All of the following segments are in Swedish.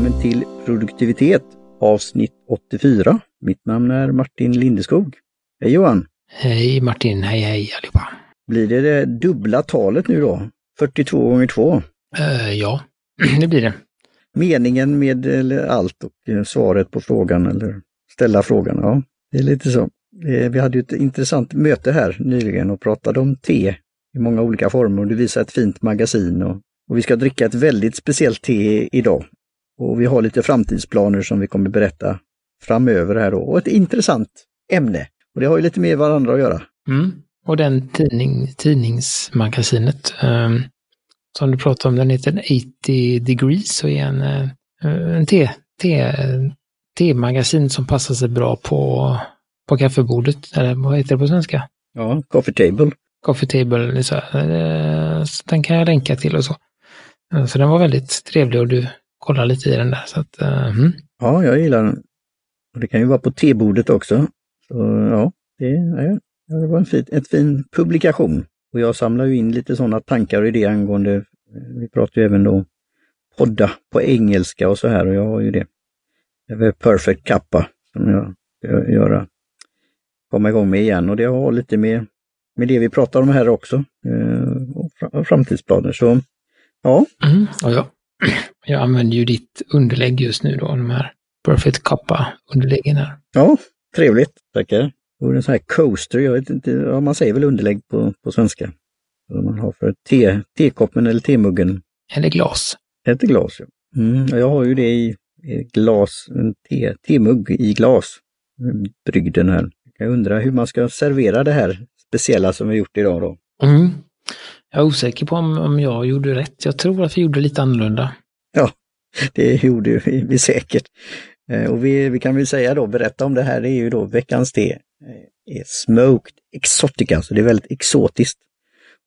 välkommen till Produktivitet avsnitt 84. Mitt namn är Martin Lindeskog. Hej Johan! Hej Martin, hej hej allihopa! Blir det det dubbla talet nu då? 42 gånger 2? Uh, ja, det blir det. Meningen med eller allt och eh, svaret på frågan eller ställa frågan, ja, det är lite så. Vi hade ju ett intressant möte här nyligen och pratade om te i många olika former och du visade ett fint magasin och, och vi ska dricka ett väldigt speciellt te idag. Och vi har lite framtidsplaner som vi kommer berätta framöver här då och ett intressant ämne. Och det har ju lite med varandra att göra. Mm. Och den tidning, tidningsmagasinet um, som du pratade om, den heter 80 degrees och är en, uh, en te, te, te-magasin som passar sig bra på, på kaffebordet, eller vad heter det på svenska? Ja, coffee table. Coffee table, så, uh, så den kan jag länka till och så. Uh, så den var väldigt trevlig och du kollar lite i den där. Så att, mm. Ja, jag gillar den. Och det kan ju vara på tebordet också. Så ja, det, ja, det var en fin, ett fin publikation. Och jag samlar ju in lite sådana tankar och idéer angående, vi pratar ju även då podda på engelska och så här och jag har ju det. Det är Perfect Kappa som jag ska göra, komma igång med igen och det har lite med, med det vi pratar om här också. Eh, och framtidsplaner. Så ja. Mm, och jag, använder ju ditt underlägg just nu då, de här Perfect Kappa-underläggen här. Ja, trevligt. Tackar. Och en sån här coaster, jag vet inte, ja, man säger väl underlägg på, på svenska. Vad man har för te, tekoppen eller temuggen. Eller glas. Ett glas, ja. Mm, jag har ju det i, i glas, en te, temugg i glas. Brygden här. Jag undrar hur man ska servera det här speciella som vi gjort idag då. Mm. Jag är osäker på om, om jag gjorde rätt. Jag tror att vi gjorde lite annorlunda. Ja, det gjorde vi, vi säkert. Eh, och vi, vi kan väl säga då, berätta om det här, det är ju då veckans te. Eh, är Smoked Exotica, så det är väldigt exotiskt.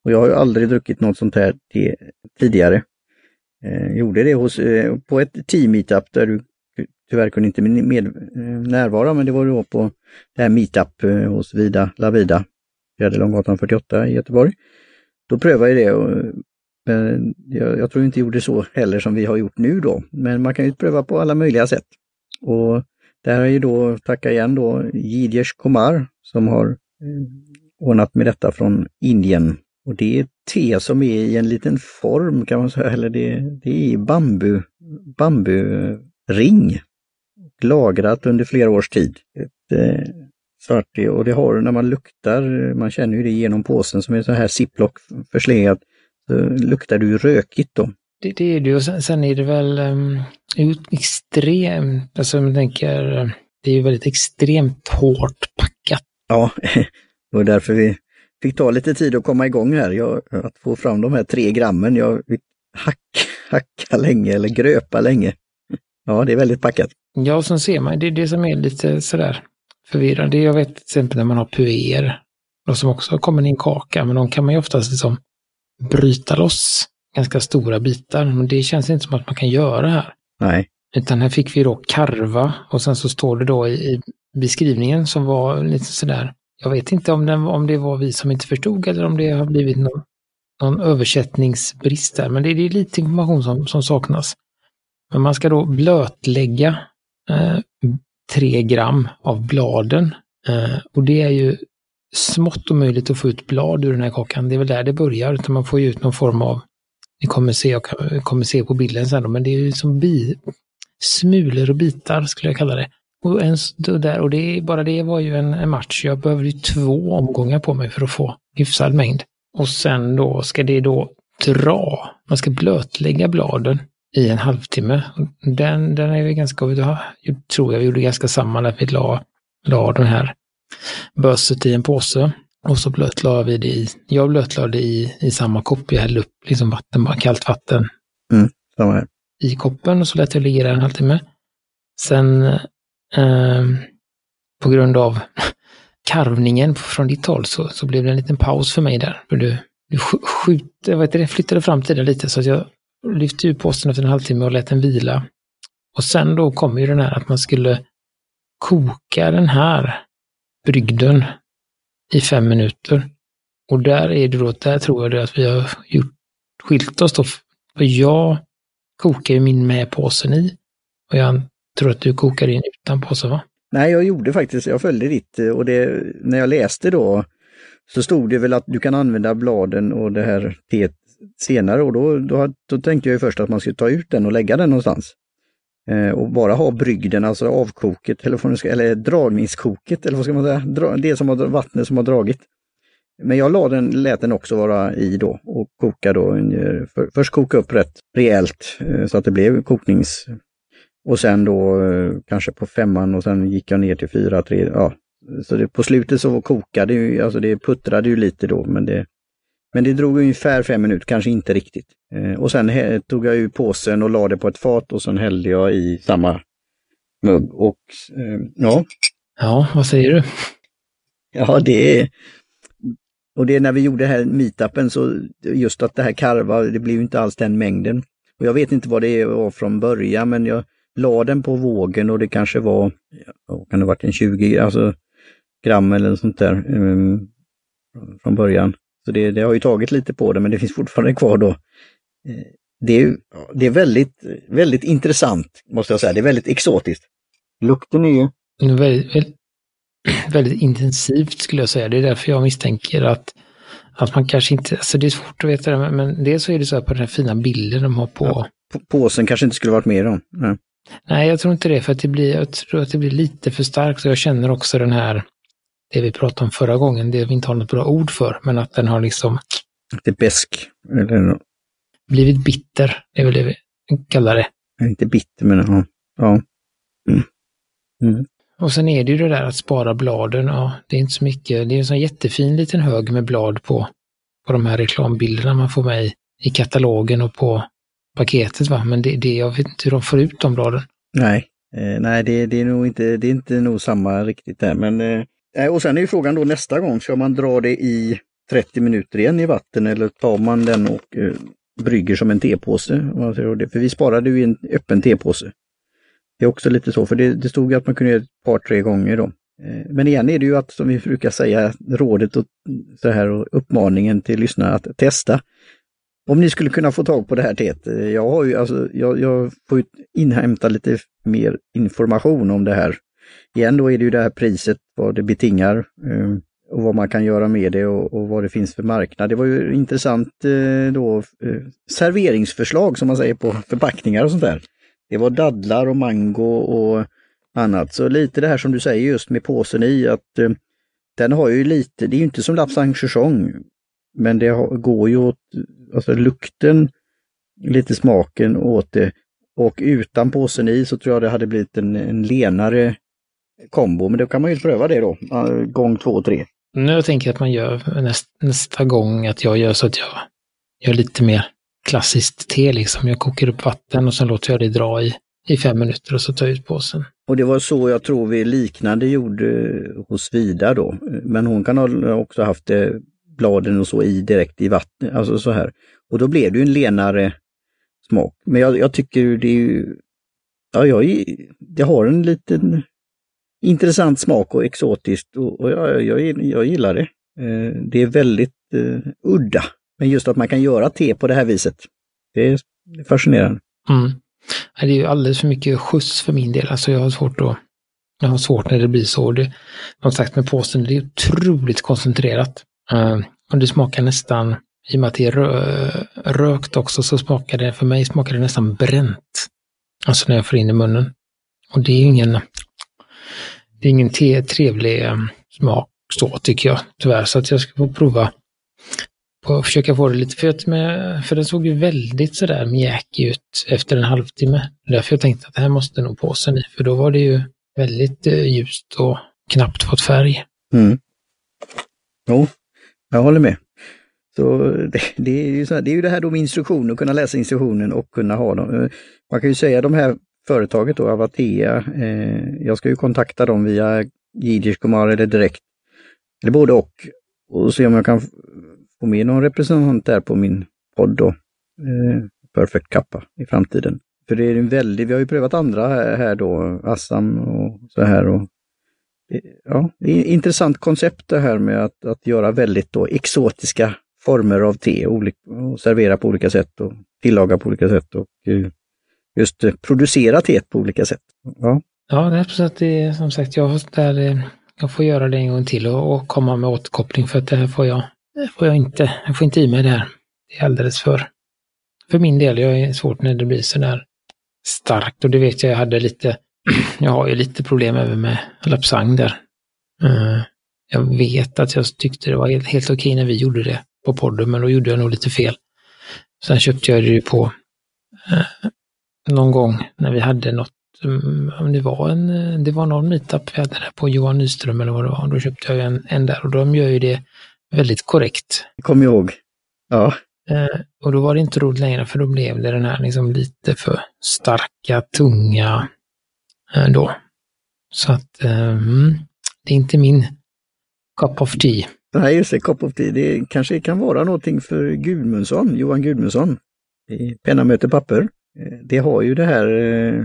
Och jag har ju aldrig druckit något sånt här te tidigare. Eh, gjorde det hos, eh, på ett team meetup där du tyvärr kunde inte med, med, eh, närvara, men det var då på det här meetup eh, hos Vida Lavida, Fjärde Långgatan 48 i Göteborg. Då prövade jag det och jag, jag tror inte jag gjorde så heller som vi har gjort nu då, men man kan ju pröva på alla möjliga sätt. Och där är ju då, tacka igen då, Jidjesh Komar som har eh, ordnat med detta från Indien. Och det är te som är i en liten form kan man säga, eller det, det är bambu, bamburing. Lagrat under flera års tid. Ett, eh, svart det, och det har när man luktar, man känner ju det genom påsen som är så här ziplock förslegad, så luktar ju rökigt då. Det, det är det och sen, sen är det väl um, extremt, alltså jag tänker, det är ju väldigt extremt hårt packat. Ja, det var därför vi fick ta lite tid att komma igång här, jag, att få fram de här tre grammen. Jag hack, hacka länge eller gröpa länge. Ja, det är väldigt packat. Ja, som ser man, det är det som är lite sådär förvirrande. Jag vet till exempel när man har puer, och som också kommer i en kaka, men de kan man ju oftast liksom bryta loss ganska stora bitar. Men det känns inte som att man kan göra här. Nej. Utan här fick vi då karva och sen så står det då i, beskrivningen som var lite sådär. Jag vet inte om, den, om det var vi som inte förstod eller om det har blivit någon, någon översättningsbrist där. Men det, det är lite information som, som saknas. Men man ska då blötlägga eh, tre gram av bladen. Eh, och det är ju smått omöjligt att få ut blad ur den här kakan. Det är väl där det börjar, utan man får ju ut någon form av ni kommer se, jag kommer se på bilden sen, men det är ju som bi, smulor och bitar skulle jag kalla det. Och, en, där, och det, bara det var ju en, en match. Jag behövde ju två omgångar på mig för att få hyfsad mängd. Och sen då ska det då dra, man ska blötlägga bladen i en halvtimme. Den, den är ju ganska, jag tror jag vi gjorde ganska samma när vi la, la den här bösset i en påse. Och så blötlade vi det i, jag blötlade i, i samma kopp. Jag hällde upp liksom vatten, bara kallt vatten. Mm, samma. I koppen och så lät jag ligga där en halvtimme. Sen eh, på grund av karvningen från ditt håll så, så blev det en liten paus för mig där. För du, du skjuter, vad heter det, flyttade fram tiden lite så att jag lyfte ur påsen efter en halvtimme och lät den vila. Och sen då kom ju den här att man skulle koka den här brygden i fem minuter. Och där är det då, där tror jag det att vi har gjort, skilt oss då. För jag kokar ju min med påsen i Och jag tror att du kokar in utan påse va? Nej, jag gjorde faktiskt, jag följde ditt eh, och det, när jag läste då så stod det väl att du kan använda bladen och det här teet senare och då, då, då tänkte jag först att man skulle ta ut den och lägga den någonstans. Eh, och bara ha brygden, alltså avkoket eller, eller dragningskoket eller vad ska man säga, det som har vattnet som har dragit. Men jag la den, lät den också vara i då och koka då. För, först koka upp rätt rejält eh, så att det blev koknings... Och sen då eh, kanske på femman och sen gick jag ner till fyra, tre, ja. Så det, på slutet så kokade ju, alltså det puttrade ju lite då men det, men det drog ungefär fem minuter, kanske inte riktigt. Eh, och sen tog jag ur påsen och la det på ett fat och sen hällde jag i samma mugg och ja. Ja, vad säger du? Ja, det är, och det är när vi gjorde här meetupen så just att det här karva, det blev inte alls den mängden. Och jag vet inte vad det var från början men jag la den på vågen och det kanske var, ja, kan det varit en 20 alltså, gram eller sånt där um, från början. Så det, det, har ju tagit lite på det men det finns fortfarande kvar då. Eh, det är, det är väldigt, väldigt intressant måste jag säga, det är väldigt exotiskt. Lukten är ju... Väldigt, väldigt intensivt skulle jag säga. Det är därför jag misstänker att, att man kanske inte, alltså det är svårt att veta det, men, men dels så är det så här på den här fina bilden de har på. Ja, påsen kanske inte skulle varit med då? Nej. Nej, jag tror inte det, för att det blir, jag tror att det blir lite för starkt och jag känner också den här, det vi pratade om förra gången, det vi inte har något bra ord för, men att den har liksom... Är besk, eller? Blivit bitter, det är väl det vi kallar det. Inte bitter, men ja. ja. Mm. Mm. Och sen är det ju det där att spara bladen. Ja, det är inte så mycket. Det är en sån jättefin liten hög med blad på, på de här reklambilderna man får med i, i katalogen och på paketet. Va? Men det, det, jag vet inte hur de får ut de bladen. Nej, eh, nej det, det, är nog inte, det är inte nog samma riktigt där. Men, eh, Eh, och sen är ju frågan då nästa gång, ska man dra det i 30 minuter igen i vatten eller tar man den och eh, brygger som en tepåse? För vi sparade ju i en öppen tepåse. Det är också lite så, för det, det stod att man kunde göra ett par, tre gånger då. Eh, men igen är det ju att, som vi brukar säga, rådet och så här och uppmaningen till lyssnarna att testa. Om ni skulle kunna få tag på det här teet. Eh, jag har ju, alltså, jag, jag får inhämta lite mer information om det här. Igen då är det ju det här priset, vad det betingar eh, och vad man kan göra med det och, och, vad det finns för marknad. Det var ju intressant eh, då eh, serveringsförslag som man säger på förpackningar och sånt där. Det var dadlar och mango och annat. Så lite det här som du säger just med påsen i att eh, den har ju lite, det är ju inte som lapsang chouchong, men det har, går ju åt, alltså lukten, lite smaken åt det. Och utan påsen i så tror jag det hade blivit en, en lenare kombo, men då kan man ju pröva det då, gång två, tre. Nu jag tänker att man gör näst, nästa gång att jag gör så att jag gör lite mer klassiskt te liksom. Jag kokar upp vatten och sen låter jag det dra i, i fem minuter och så tar jag ut påsen. Och det var så jag tror vi liknande gjorde hos Vida då. Men hon kan ha också haft eh, bladen och så i direkt i vatten, alltså så här. Och då blev det ju en lenare smak. Men jag, jag tycker det är ju, ja, jag, det har en liten intressant smak och exotiskt och, och jag, jag, jag gillar det. Eh, det är väldigt uh, udda. Men just att man kan göra te på det här viset, det är fascinerande. Mm. Det är ju alldeles för mycket skjuts för min del. Alltså jag har svårt att jag har svårt när det blir så. Det, som sagt med påsen, det är otroligt koncentrerat. Uh, och det smakar nästan, i och med att det är rö, rökt också, så smakar det, för mig smakar det nästan bränt. Alltså när jag får in i munnen. Och det är ingen, det är ingen te, trevlig eh, smak så tycker jag tyvärr. Så att jag ska få prova och att försöka få det lite, för, med, för den såg ju väldigt sådär mjäkig ut efter en halvtimme. Därför jag tänkte att det här måste nog påsen i, för då var det ju väldigt eh, ljust och knappt fått färg. Mm. Jo, jag håller med. Så det, det är ju så här, det är ju det här då med instruktioner, att kunna läsa instruktionen och kunna ha dem. Eh, man kan ju säga de här företaget då, Avatea, eh, jag ska ju kontakta dem via Jiddisch Kumar eller direkt, eller både och, och se om jag kan få med någon representant där på min podd då. Eh, Perfect Kappa i framtiden. För det är en väldig, vi har ju prövat andra här, här då, Assam och så här. Och, eh, ja, det är ett intressant koncept det här med att, att göra väldigt då exotiska former av te och, och servera på olika sätt och tillaga på olika sätt. Och, eh, just eh, producera teet på olika sätt. Ja, ja det är så att det är som sagt, jag, där, eh, jag får göra det en gång till och, och komma med återkoppling för att det här får jag, det får jag inte, jag får inte i mig det här. Det är alldeles för, för min del, jag är svårt när det blir sådär starkt och det vet jag, jag hade lite, jag har ju lite problem även med lapsang där. Uh, jag vet att jag tyckte det var helt, helt okej när vi gjorde det på podden, men då gjorde jag nog lite fel. Sen köpte jag det ju på någon gång när vi hade något, mm, om det var en, det var någon meetup vi hade där på Johan Nyström eller vad det var, då köpte jag en, en där och de gör ju det väldigt korrekt. Kom ihåg. Ja. Eh, och då var det inte roligt längre för då blev det den här liksom lite för starka, tunga eh, då. Så att eh, mm, det är inte min cup of tea. Nej, just det, cup of tea. Det kanske kan vara någonting för Gudmundsson, Johan Gudmundsson. Penna möter papper. Eh, det har ju det här eh,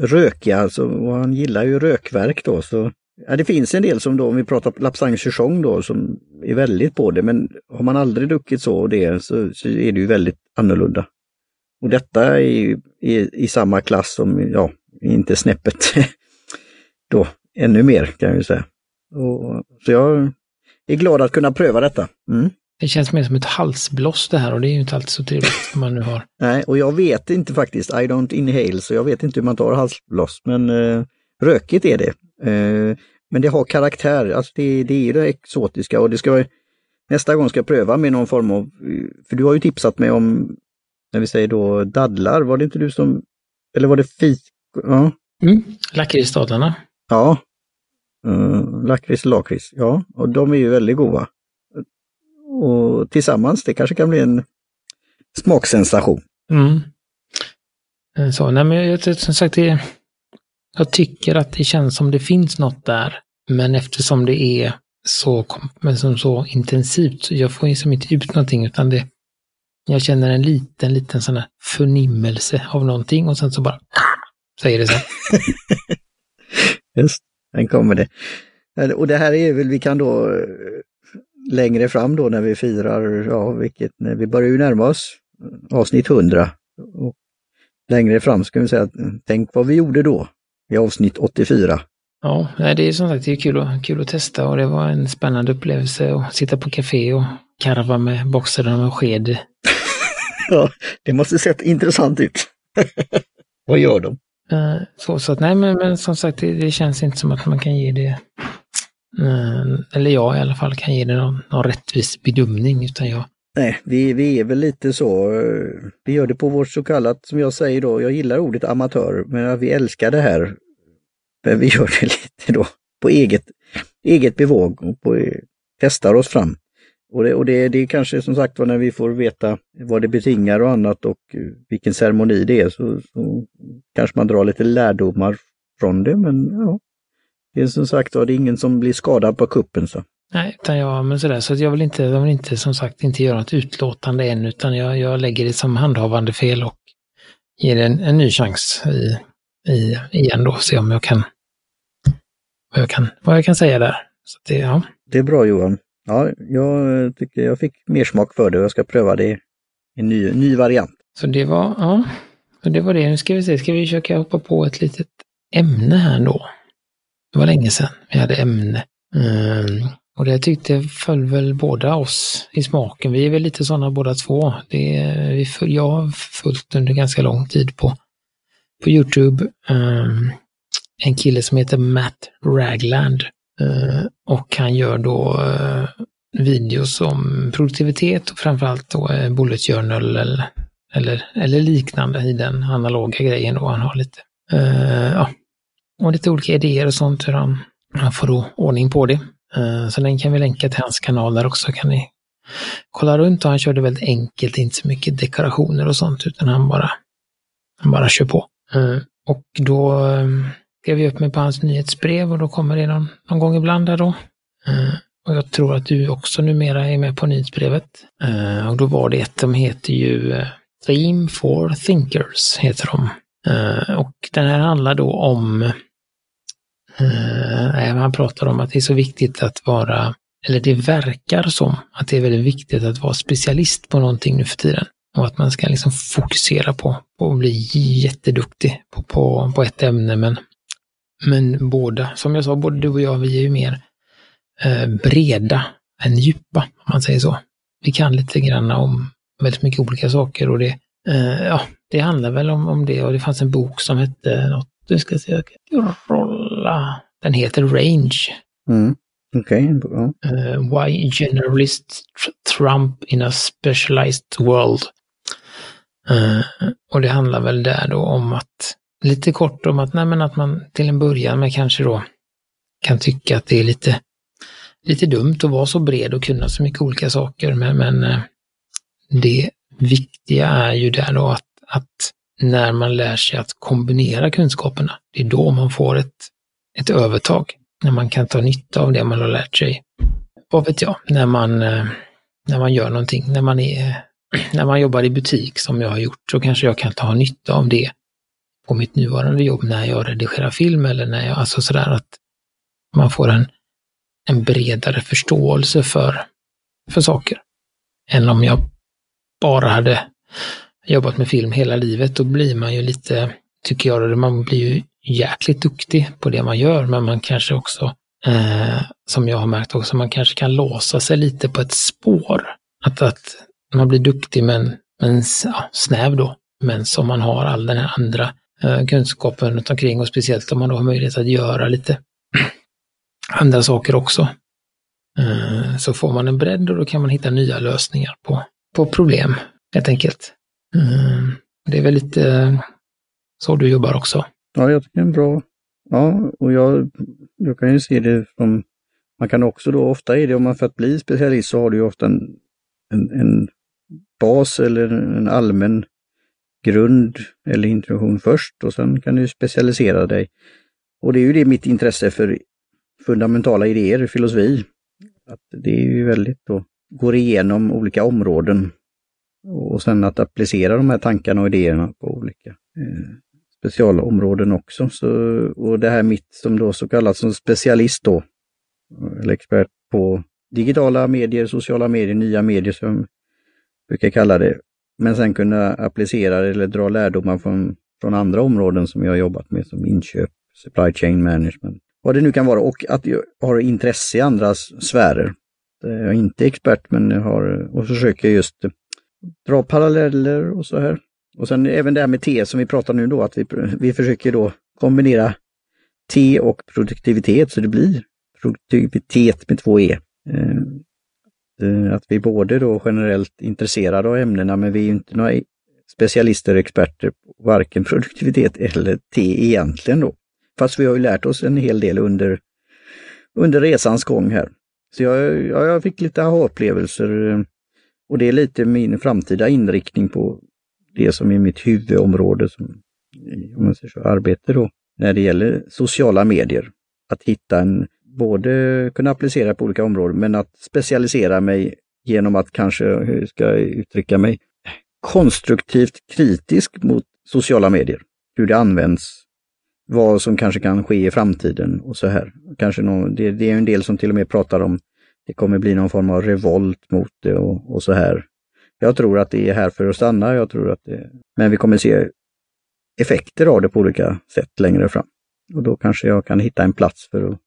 rökiga, alltså, och han gillar ju rökverk då. Så, ja, det finns en del som då, om vi pratar Lapsang Chichong då, som är väldigt på det, men har man aldrig druckit så och det så, så är det ju väldigt annorlunda. Och detta är ju i, i samma klass som, ja, inte snäppet då, ännu mer kan jag ju säga. Och, så jag är glad att kunna pröva detta. Mm. Det känns mer som ett halsbloss det här och det är ju inte alltid så trevligt om man nu har. Nej, och jag vet inte faktiskt, I don't inhale, så jag vet inte hur man tar halsbloss, men eh, rökigt är det. Eh, men det har karaktär, alltså det, det är det exotiska och det ska nästa gång ska jag pröva med någon form av, för du har ju tipsat mig om, när vi säger då dadlar, var det inte du som, eller var det fik? Ja. Mm, Lakritsstadlarna. Ja. Uh, lakrits lakrits, ja, och de är ju väldigt goda. Och tillsammans, det kanske kan bli en smaksensation. Mm. Eh, så, nej men jag, som sagt, det, jag tycker att det känns som det finns något där. Men eftersom det är så, men som så intensivt, så jag får liksom inte ut någonting utan det, jag känner en liten, liten sån här förnimmelse av någonting och sen så bara säger det så. Just, den kommer det. Och det här är väl, vi kan då längre fram då när vi firar, ja vilket, när vi börjar ju närma oss avsnitt 100. Och längre fram ska vi säga, tänk vad vi gjorde då, i avsnitt 84. Ja, det är som sagt det är kul, att, kul att testa och det var en spännande upplevelse att sitta på café och karva med boxarna och sked. ja, det måste sett intressant ut. vad gör de? Eh, så, så att nej, men, men som sagt, det, det, känns inte som att man kan ge det Eh, Eh, eller jag i alla fall kan ge det någon, någon rättvis bedömning utan jag Nej, vi, vi är väl lite så, eh, vi gör det på vårt så kallat, som jag säger då, jag gillar ordet amatör, men vi älskar det här. Men vi gör det lite då på eget, eget bevåg och på, eh, testar oss fram. Och det, och det, det är kanske som sagt var när vi får veta vad det betingar och annat och vilken ceremoni det är så, så kanske man drar lite lärdomar från det, men ja, det är som sagt var, det är ingen som blir skadad på kuppen. Så. Nej, utan jag, men sådär, så jag vill inte, jag vill inte som sagt inte göra något utlåtande än, utan jag, jag lägger det som handhavande fel och ger det en, en ny chans i, i, igen då, se om jag kan, vad jag kan, vad jag kan säga där. Så det, ja. det är bra Johan. Ja, jag tycker jag fick mer smak för det och jag ska pröva det i en ny, ny variant. Så det var, ja, det var det. Nu ska vi se, ska vi försöka hoppa på ett litet ämne här då? Det var länge sedan vi hade ämne. Mm. Och det tyckte föll väl båda oss i smaken. Vi är väl lite sådana båda två. Det är, vi, jag har följt under ganska lång tid på, på Youtube um, en kille som heter Matt Ragland. Uh, och han gör då eh, uh, videos om produktivitet och framförallt då uh, bullet journal eller, eller, eller liknande i den analoga grejen då. Han har lite, uh, ja, och lite olika idéer och sånt hur han, han får då ordning på det. Eh, så den kan vi länka till hans kanal där också kan ni kolla runt och han körde väldigt enkelt, inte så mycket dekorationer och sånt utan han bara, han bara kör på. Eh, och då ehm, skrev jag upp mig på hans nyhetsbrev och då kommer det någon, någon gång ibland där då. Eh, och jag tror att du också numera är med på nyhetsbrevet. och då var det ett, de heter ju Dream for Thinkers heter de. och den här handlar då om Eh, man pratar om att det är så viktigt att vara, eller det verkar som att det är väldigt viktigt att vara specialist på någonting nu för tiden. Och att man ska liksom fokusera på, på att bli jätteduktig på, på, på ett ämne. Men, men båda, som jag sa, både du och jag, vi är ju mer eh, breda än djupa, om man säger så. Vi kan lite grann om väldigt mycket olika saker och det, eh, ja, det handlar väl om, om det och det fanns en bok som hette något, du ska se, rolla, den heter Range. Mm. Okej, okay. uh, Why generalists Trump in a specialized world. Uh, och det handlar väl där då om att, lite kort om att, nej men att man till en början med kanske då kan tycka att det är lite, lite dumt att vara så bred och kunna så mycket olika saker, men, men uh, det viktiga är ju där då att, att när man lär sig att kombinera kunskaperna, det är då man får ett, ett övertag. När man kan ta nytta av det man har lärt sig. Vad vet jag, när man, eh, när man gör någonting, när man, är, när man jobbar i butik som jag har gjort, så kanske jag kan ta nytta av det på mitt nuvarande jobb när jag redigerar film eller när jag, alltså sådär att man får en, en bredare förståelse för, för saker. Än om jag bara hade jobbat med film hela livet, då blir man ju lite, tycker jag, man blir ju jäkligt duktig på det man gör, men man kanske också, eh, som jag har märkt också, man kanske kan låsa sig lite på ett spår. Att, att man blir duktig men, men ja, snäv då, men som man har all den här andra eh, kunskapen runt omkring och speciellt om man då har möjlighet att göra lite andra saker också. Eh, så får man en bredd och då kan man hitta nya lösningar på, på problem, helt enkelt. Ehm, det är väl lite eh, så du jobbar också. Ja, jag tycker det är en bra... Ja, och jag, jag kan ju se det som... Man kan också då, ofta är det om man för att bli specialist så har du ju ofta en, en, en bas eller en allmän grund eller introduktion först och sen kan du specialisera dig. Och det är ju det mitt intresse för fundamentala idéer, filosofi. Att det är ju väldigt då, går igenom olika områden och sen att applicera de här tankarna och idéerna på olika eh, specialområden också. Så, och det här mitt som då så kallat som specialist då, eller expert på digitala medier, sociala medier, nya medier som jag brukar kalla det. Men sen kunna applicera det eller dra lärdomar från, från andra områden som jag jobbat med som inköp, supply chain management, vad det nu kan vara och att jag har intresse i andra sfärer. Jag är inte expert men jag har och försöker just dra paralleller och så här. Och sen även det här med T som vi pratar nu då, att vi, vi försöker då kombinera T och produktivitet så det blir produktivitet med två E. Eh, eh, att vi både då generellt intresserade av ämnena men vi är inte några specialister och experter på varken produktivitet eller T egentligen då. Fast vi har ju lärt oss en hel del under, under resans gång här. Så jag, jag fick lite aha-upplevelser eh, och det är lite min framtida inriktning på det som är mitt huvudområde som om man säger så, arbete då, när det gäller sociala medier. Att hitta en, både kunna applicera på olika områden, men att specialisera mig genom att kanske, hur ska jag uttrycka mig, konstruktivt kritisk mot sociala medier. Hur det används, vad som kanske kan ske i framtiden och så här. Kanske någon, det, det är en del som till och med pratar om det kommer bli någon form av revolt mot det och, och så här. Jag tror att det är här för att stanna. Jag tror att det... Men vi kommer se effekter av det på olika sätt längre fram. Och då kanske jag kan hitta en plats för att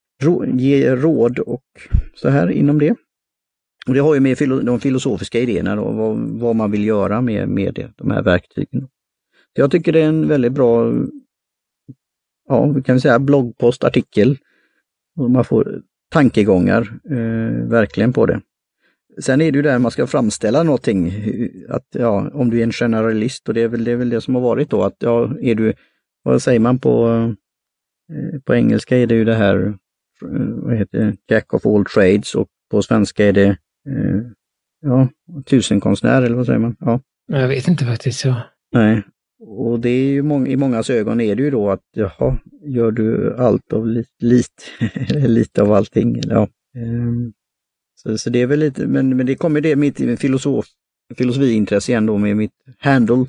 ge råd och så här inom det. Och det har ju med de filosofiska idéerna då, vad, vad man vill göra med, med det, de här verktygen. Så jag tycker det är en väldigt bra, ja, vi kan säga bloggpost, artikel. Och man får tankegångar eh, verkligen på det. Sen är det ju där man ska framställa någonting, att ja, om du är en generalist och det är väl det, är väl det som har varit då, att ja, är du, vad säger man på, eh, på engelska är det ju det här, eh, vad heter det, Jack of all trades och på svenska är det, eh, ja, tusenkonstnär eller vad säger man? Ja. Jag vet inte faktiskt. Ja. Nej, och det är ju många, i mångas ögon är det ju då att jaha, gör du allt av lite, lite, lite av allting? Ja. Ehm, så, så det är väl lite, men, men det kommer det mitt filosof, filosofiintresse igen då med mitt handle,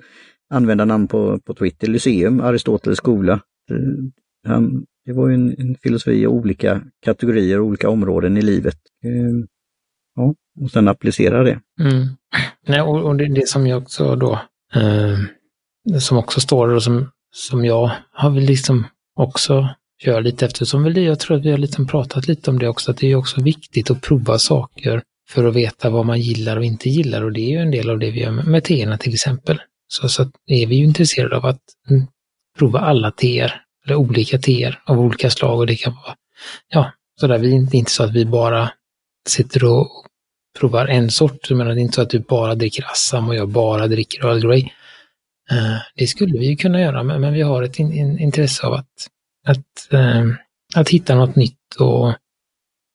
användarnamn på, på Twitter, Lyceum, Aristoteles skola. Eh, han, det var ju en, en filosofi i olika kategorier, olika områden i livet. Ehm, ja, och sen applicera det. Mm. Nej, och, och det, det som jag också då, eh, som också står och som, som jag har väl liksom också gör lite eftersom väl det, jag tror att vi har liksom pratat lite om det också, att det är också viktigt att prova saker för att veta vad man gillar och inte gillar och det är ju en del av det vi gör med, teerna till exempel. Så, så är vi ju intresserade av att mm, prova alla teer, eller olika teer av olika slag och det kan vara, ja, sådär, vi är inte, inte så att vi bara sitter och provar en sort, jag menar det är inte så att du bara dricker Assam och jag bara dricker Earl Grey. Eh, det skulle vi kunna göra, men, vi har ett in, in, intresse av att, att, ehm, att hitta något nytt och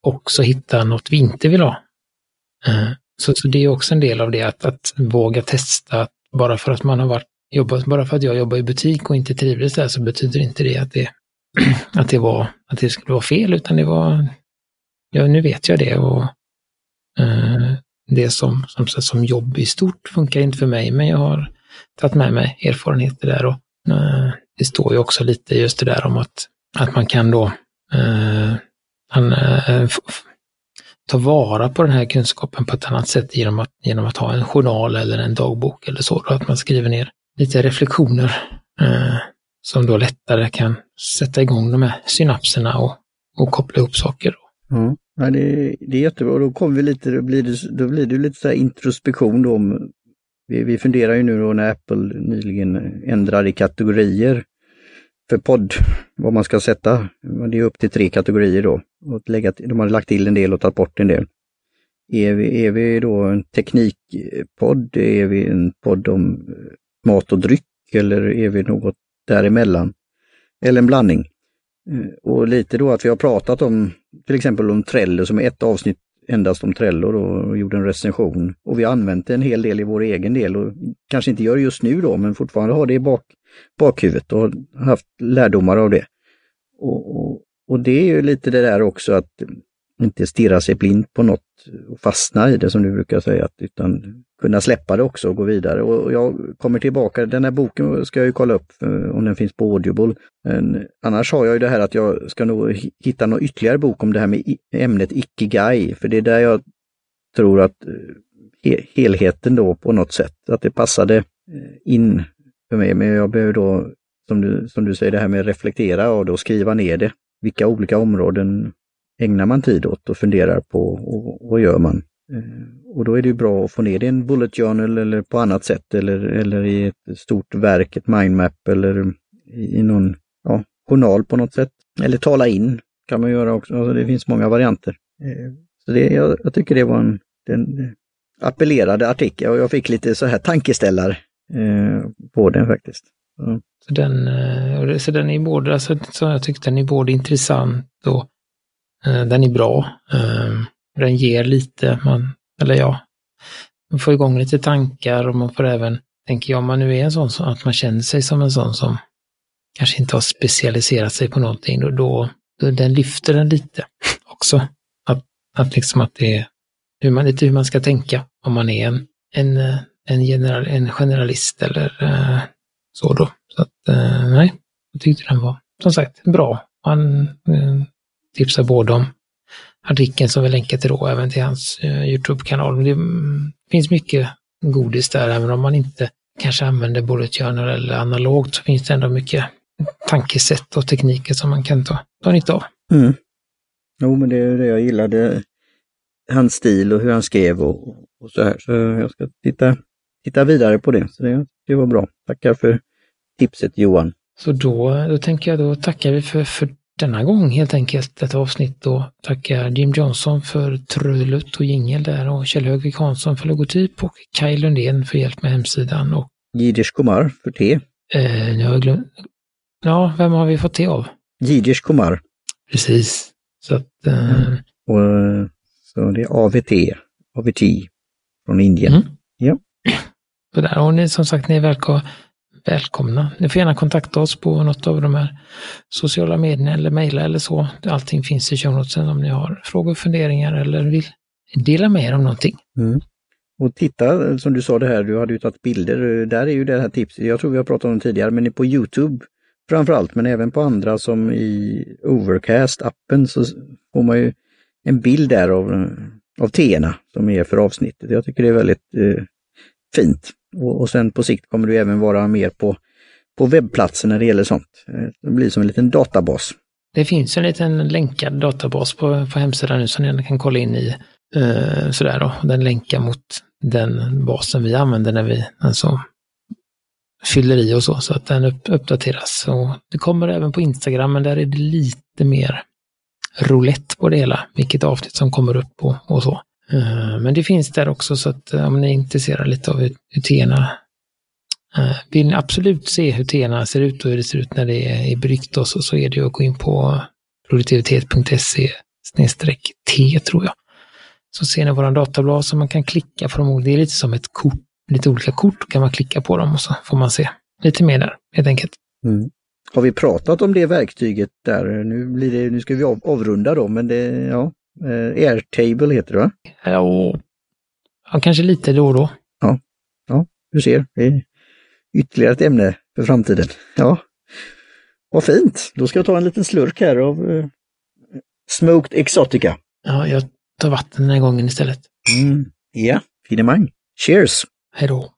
också hitta något vi inte vill ha. Eh, så, så det är också en del av det, att, att våga testa, bara för att man har varit jobbat, bara för att jag jobbar i butik och inte trivdes där så betyder inte det att det, att det var, att det skulle vara fel, utan det var, ja nu vet jag det och eh, det som, som, som jobb i stort funkar inte för mig, men jag har tagit med mig erfarenheter där och eh, det står ju också lite just det där om att, att man kan då eh, uh, han, eh, ta vara på den här kunskapen på ett annat sätt genom att, genom att ha en journal eller en dagbok eller så, då, att man skriver ner lite reflektioner eh, som då lättare kan sätta igång de här synapserna och, och koppla ihop saker. Mm. Ja, det, det är jättebra. Då kommer vi lite, då blir det, då blir det lite så introspektion då om, vi, vi funderar ju nu då när Apple nyligen ändrade kategorier för podd, vad man ska sätta. Det är upp till tre kategorier då. Och lägga, de har lagt till en del och tagit bort en del. Är vi, är vi då en teknikpodd? Är vi en podd om eh, mat och dryck eller är vi något däremellan? Eller en blandning. Eh, och lite då att vi har pratat om till exempel om Trello som är ett avsnitt endast om Trello och gjorde en recension. Och vi har använt det en hel del i vår egen del och kanske inte gör det just nu då men fortfarande har det i bak, bakhuvudet och haft lärdomar av det. Och, och, och det är ju lite det där också att inte stirra sig blind på något och fastna i det som du brukar säga, utan kunna släppa det också och gå vidare. Och jag kommer tillbaka, den här boken ska jag ju kolla upp eh, om den finns på Audible. Men annars har jag ju det här att jag ska nog hitta någon ytterligare bok om det här med ämnet Ikigai, för det är där jag tror att eh, helheten då på något sätt, att det passade eh, in för mig. Men jag behöver då, som du, som du säger, det här med reflektera och då skriva ner det. Vilka olika områden ägnar man tid åt och funderar på och vad gör man? Eh, och då är det bra att få ner det i en bullet journal eller på annat sätt eller, eller i ett stort verk, ett mindmap eller i någon ja, journal på något sätt. Eller tala in kan man göra också. Alltså det finns många varianter. Eh, så det, jag, jag tycker det var en, den appellerade artikel och jag fick lite så här tankeställare eh, på den faktiskt. Så. Så den, så den är både, alltså, så jag tyckte den är både intressant och Eh, den är bra. Eh, den ger lite, man, eller ja, man får igång lite tankar och man får även, tänker jag, om man nu är en sån som, att man känner sig som en sån som kanske inte har specialiserat sig på någonting, då, då, då den lyfter den lite också. Att, att liksom att det är hur man, lite hur man ska tänka om man är en, en, eh, en, general, en generalist eller så då. Så att, nej, jag tyckte den var som sagt bra. Man, tipsar både om artikeln som vi länkar till då, även till hans uh, Youtube-kanal. Det mm, finns mycket godis där, även om man inte kanske använder bullet journal eller analogt så finns det ändå mycket tankesätt och tekniker som man kan ta, ta nytta av. Mm. Jo, men det är det jag gillade, hans stil och hur han skrev och, och så här. Så jag ska titta, titta vidare på det. Så det, det var bra. Tackar för tipset Johan. Så då, då tänker jag då tackar vi för, för denna gång helt enkelt detta avsnitt och tackar Jim Johnson för trudelutt och jingel där och Kjell Högvik Hansson för logotyp och Kaj Lundén för hjälp med hemsidan och Jiddisch Kumar för te. Eh, jag glöm... Ja, vem har vi fått te av? Jiddisch Kumar. Precis. Så att... Eh... Mm. Och, så det är AVT, AVT från Indien. Mm. Ja. Så där, och ni som sagt, ni är välkomna välkomna. Ni får gärna kontakta oss på något av de här sociala medierna eller mejla eller så. Allting finns i shownotesen om ni har frågor, funderingar eller vill dela med er om någonting. Mm. Och titta, som du sa det här, du hade ju tagit bilder. Där är ju det här tipset, jag tror vi har pratat om det tidigare, men på Youtube framförallt, men även på andra som i Overcast-appen så får man ju en bild där av av teerna som är för avsnittet. Jag tycker det är väldigt eh, fint. Och, och sen på sikt kommer du även vara mer på, på webbplatser när det gäller sånt. Eh, det blir som en liten databas. Det finns en liten länkad databas på, på hemsidan nu som ni kan kolla in i. Eh, sådär då. Den länkar mot den basen vi använder när vi alltså, fyller i och så, så att den upp, uppdateras. Och det kommer även på Instagram, men där är det lite mer roulette på det hela, vilket avsnitt som kommer upp och, och så. Eh, men det finns där också så att eh, om ni är intresserade lite av hur, hur TENA eh, vill ni absolut se hur TENA ser ut och hur det ser ut när det är i och så, så är det att gå in på produktivitet.se T tror jag. Så ser ni våran datablad som man kan klicka på dem. Det är lite som ett kort, lite olika kort kan man klicka på dem och så får man se lite mer där helt enkelt. Mm. Har vi pratat om det verktyget där? Nu, blir det, nu ska vi avrunda då, men det, ja, eh, Airtable heter det va? Ja, ja, kanske lite då och då. Ja, ja du ser. Det är ytterligare ett ämne för framtiden. Ja, vad fint. Då ska jag ta en liten slurk här av eh, Smoked Exotica. Ja, jag tar vatten den här gången istället. Mm. Ja, finemang. Cheers! Hej då!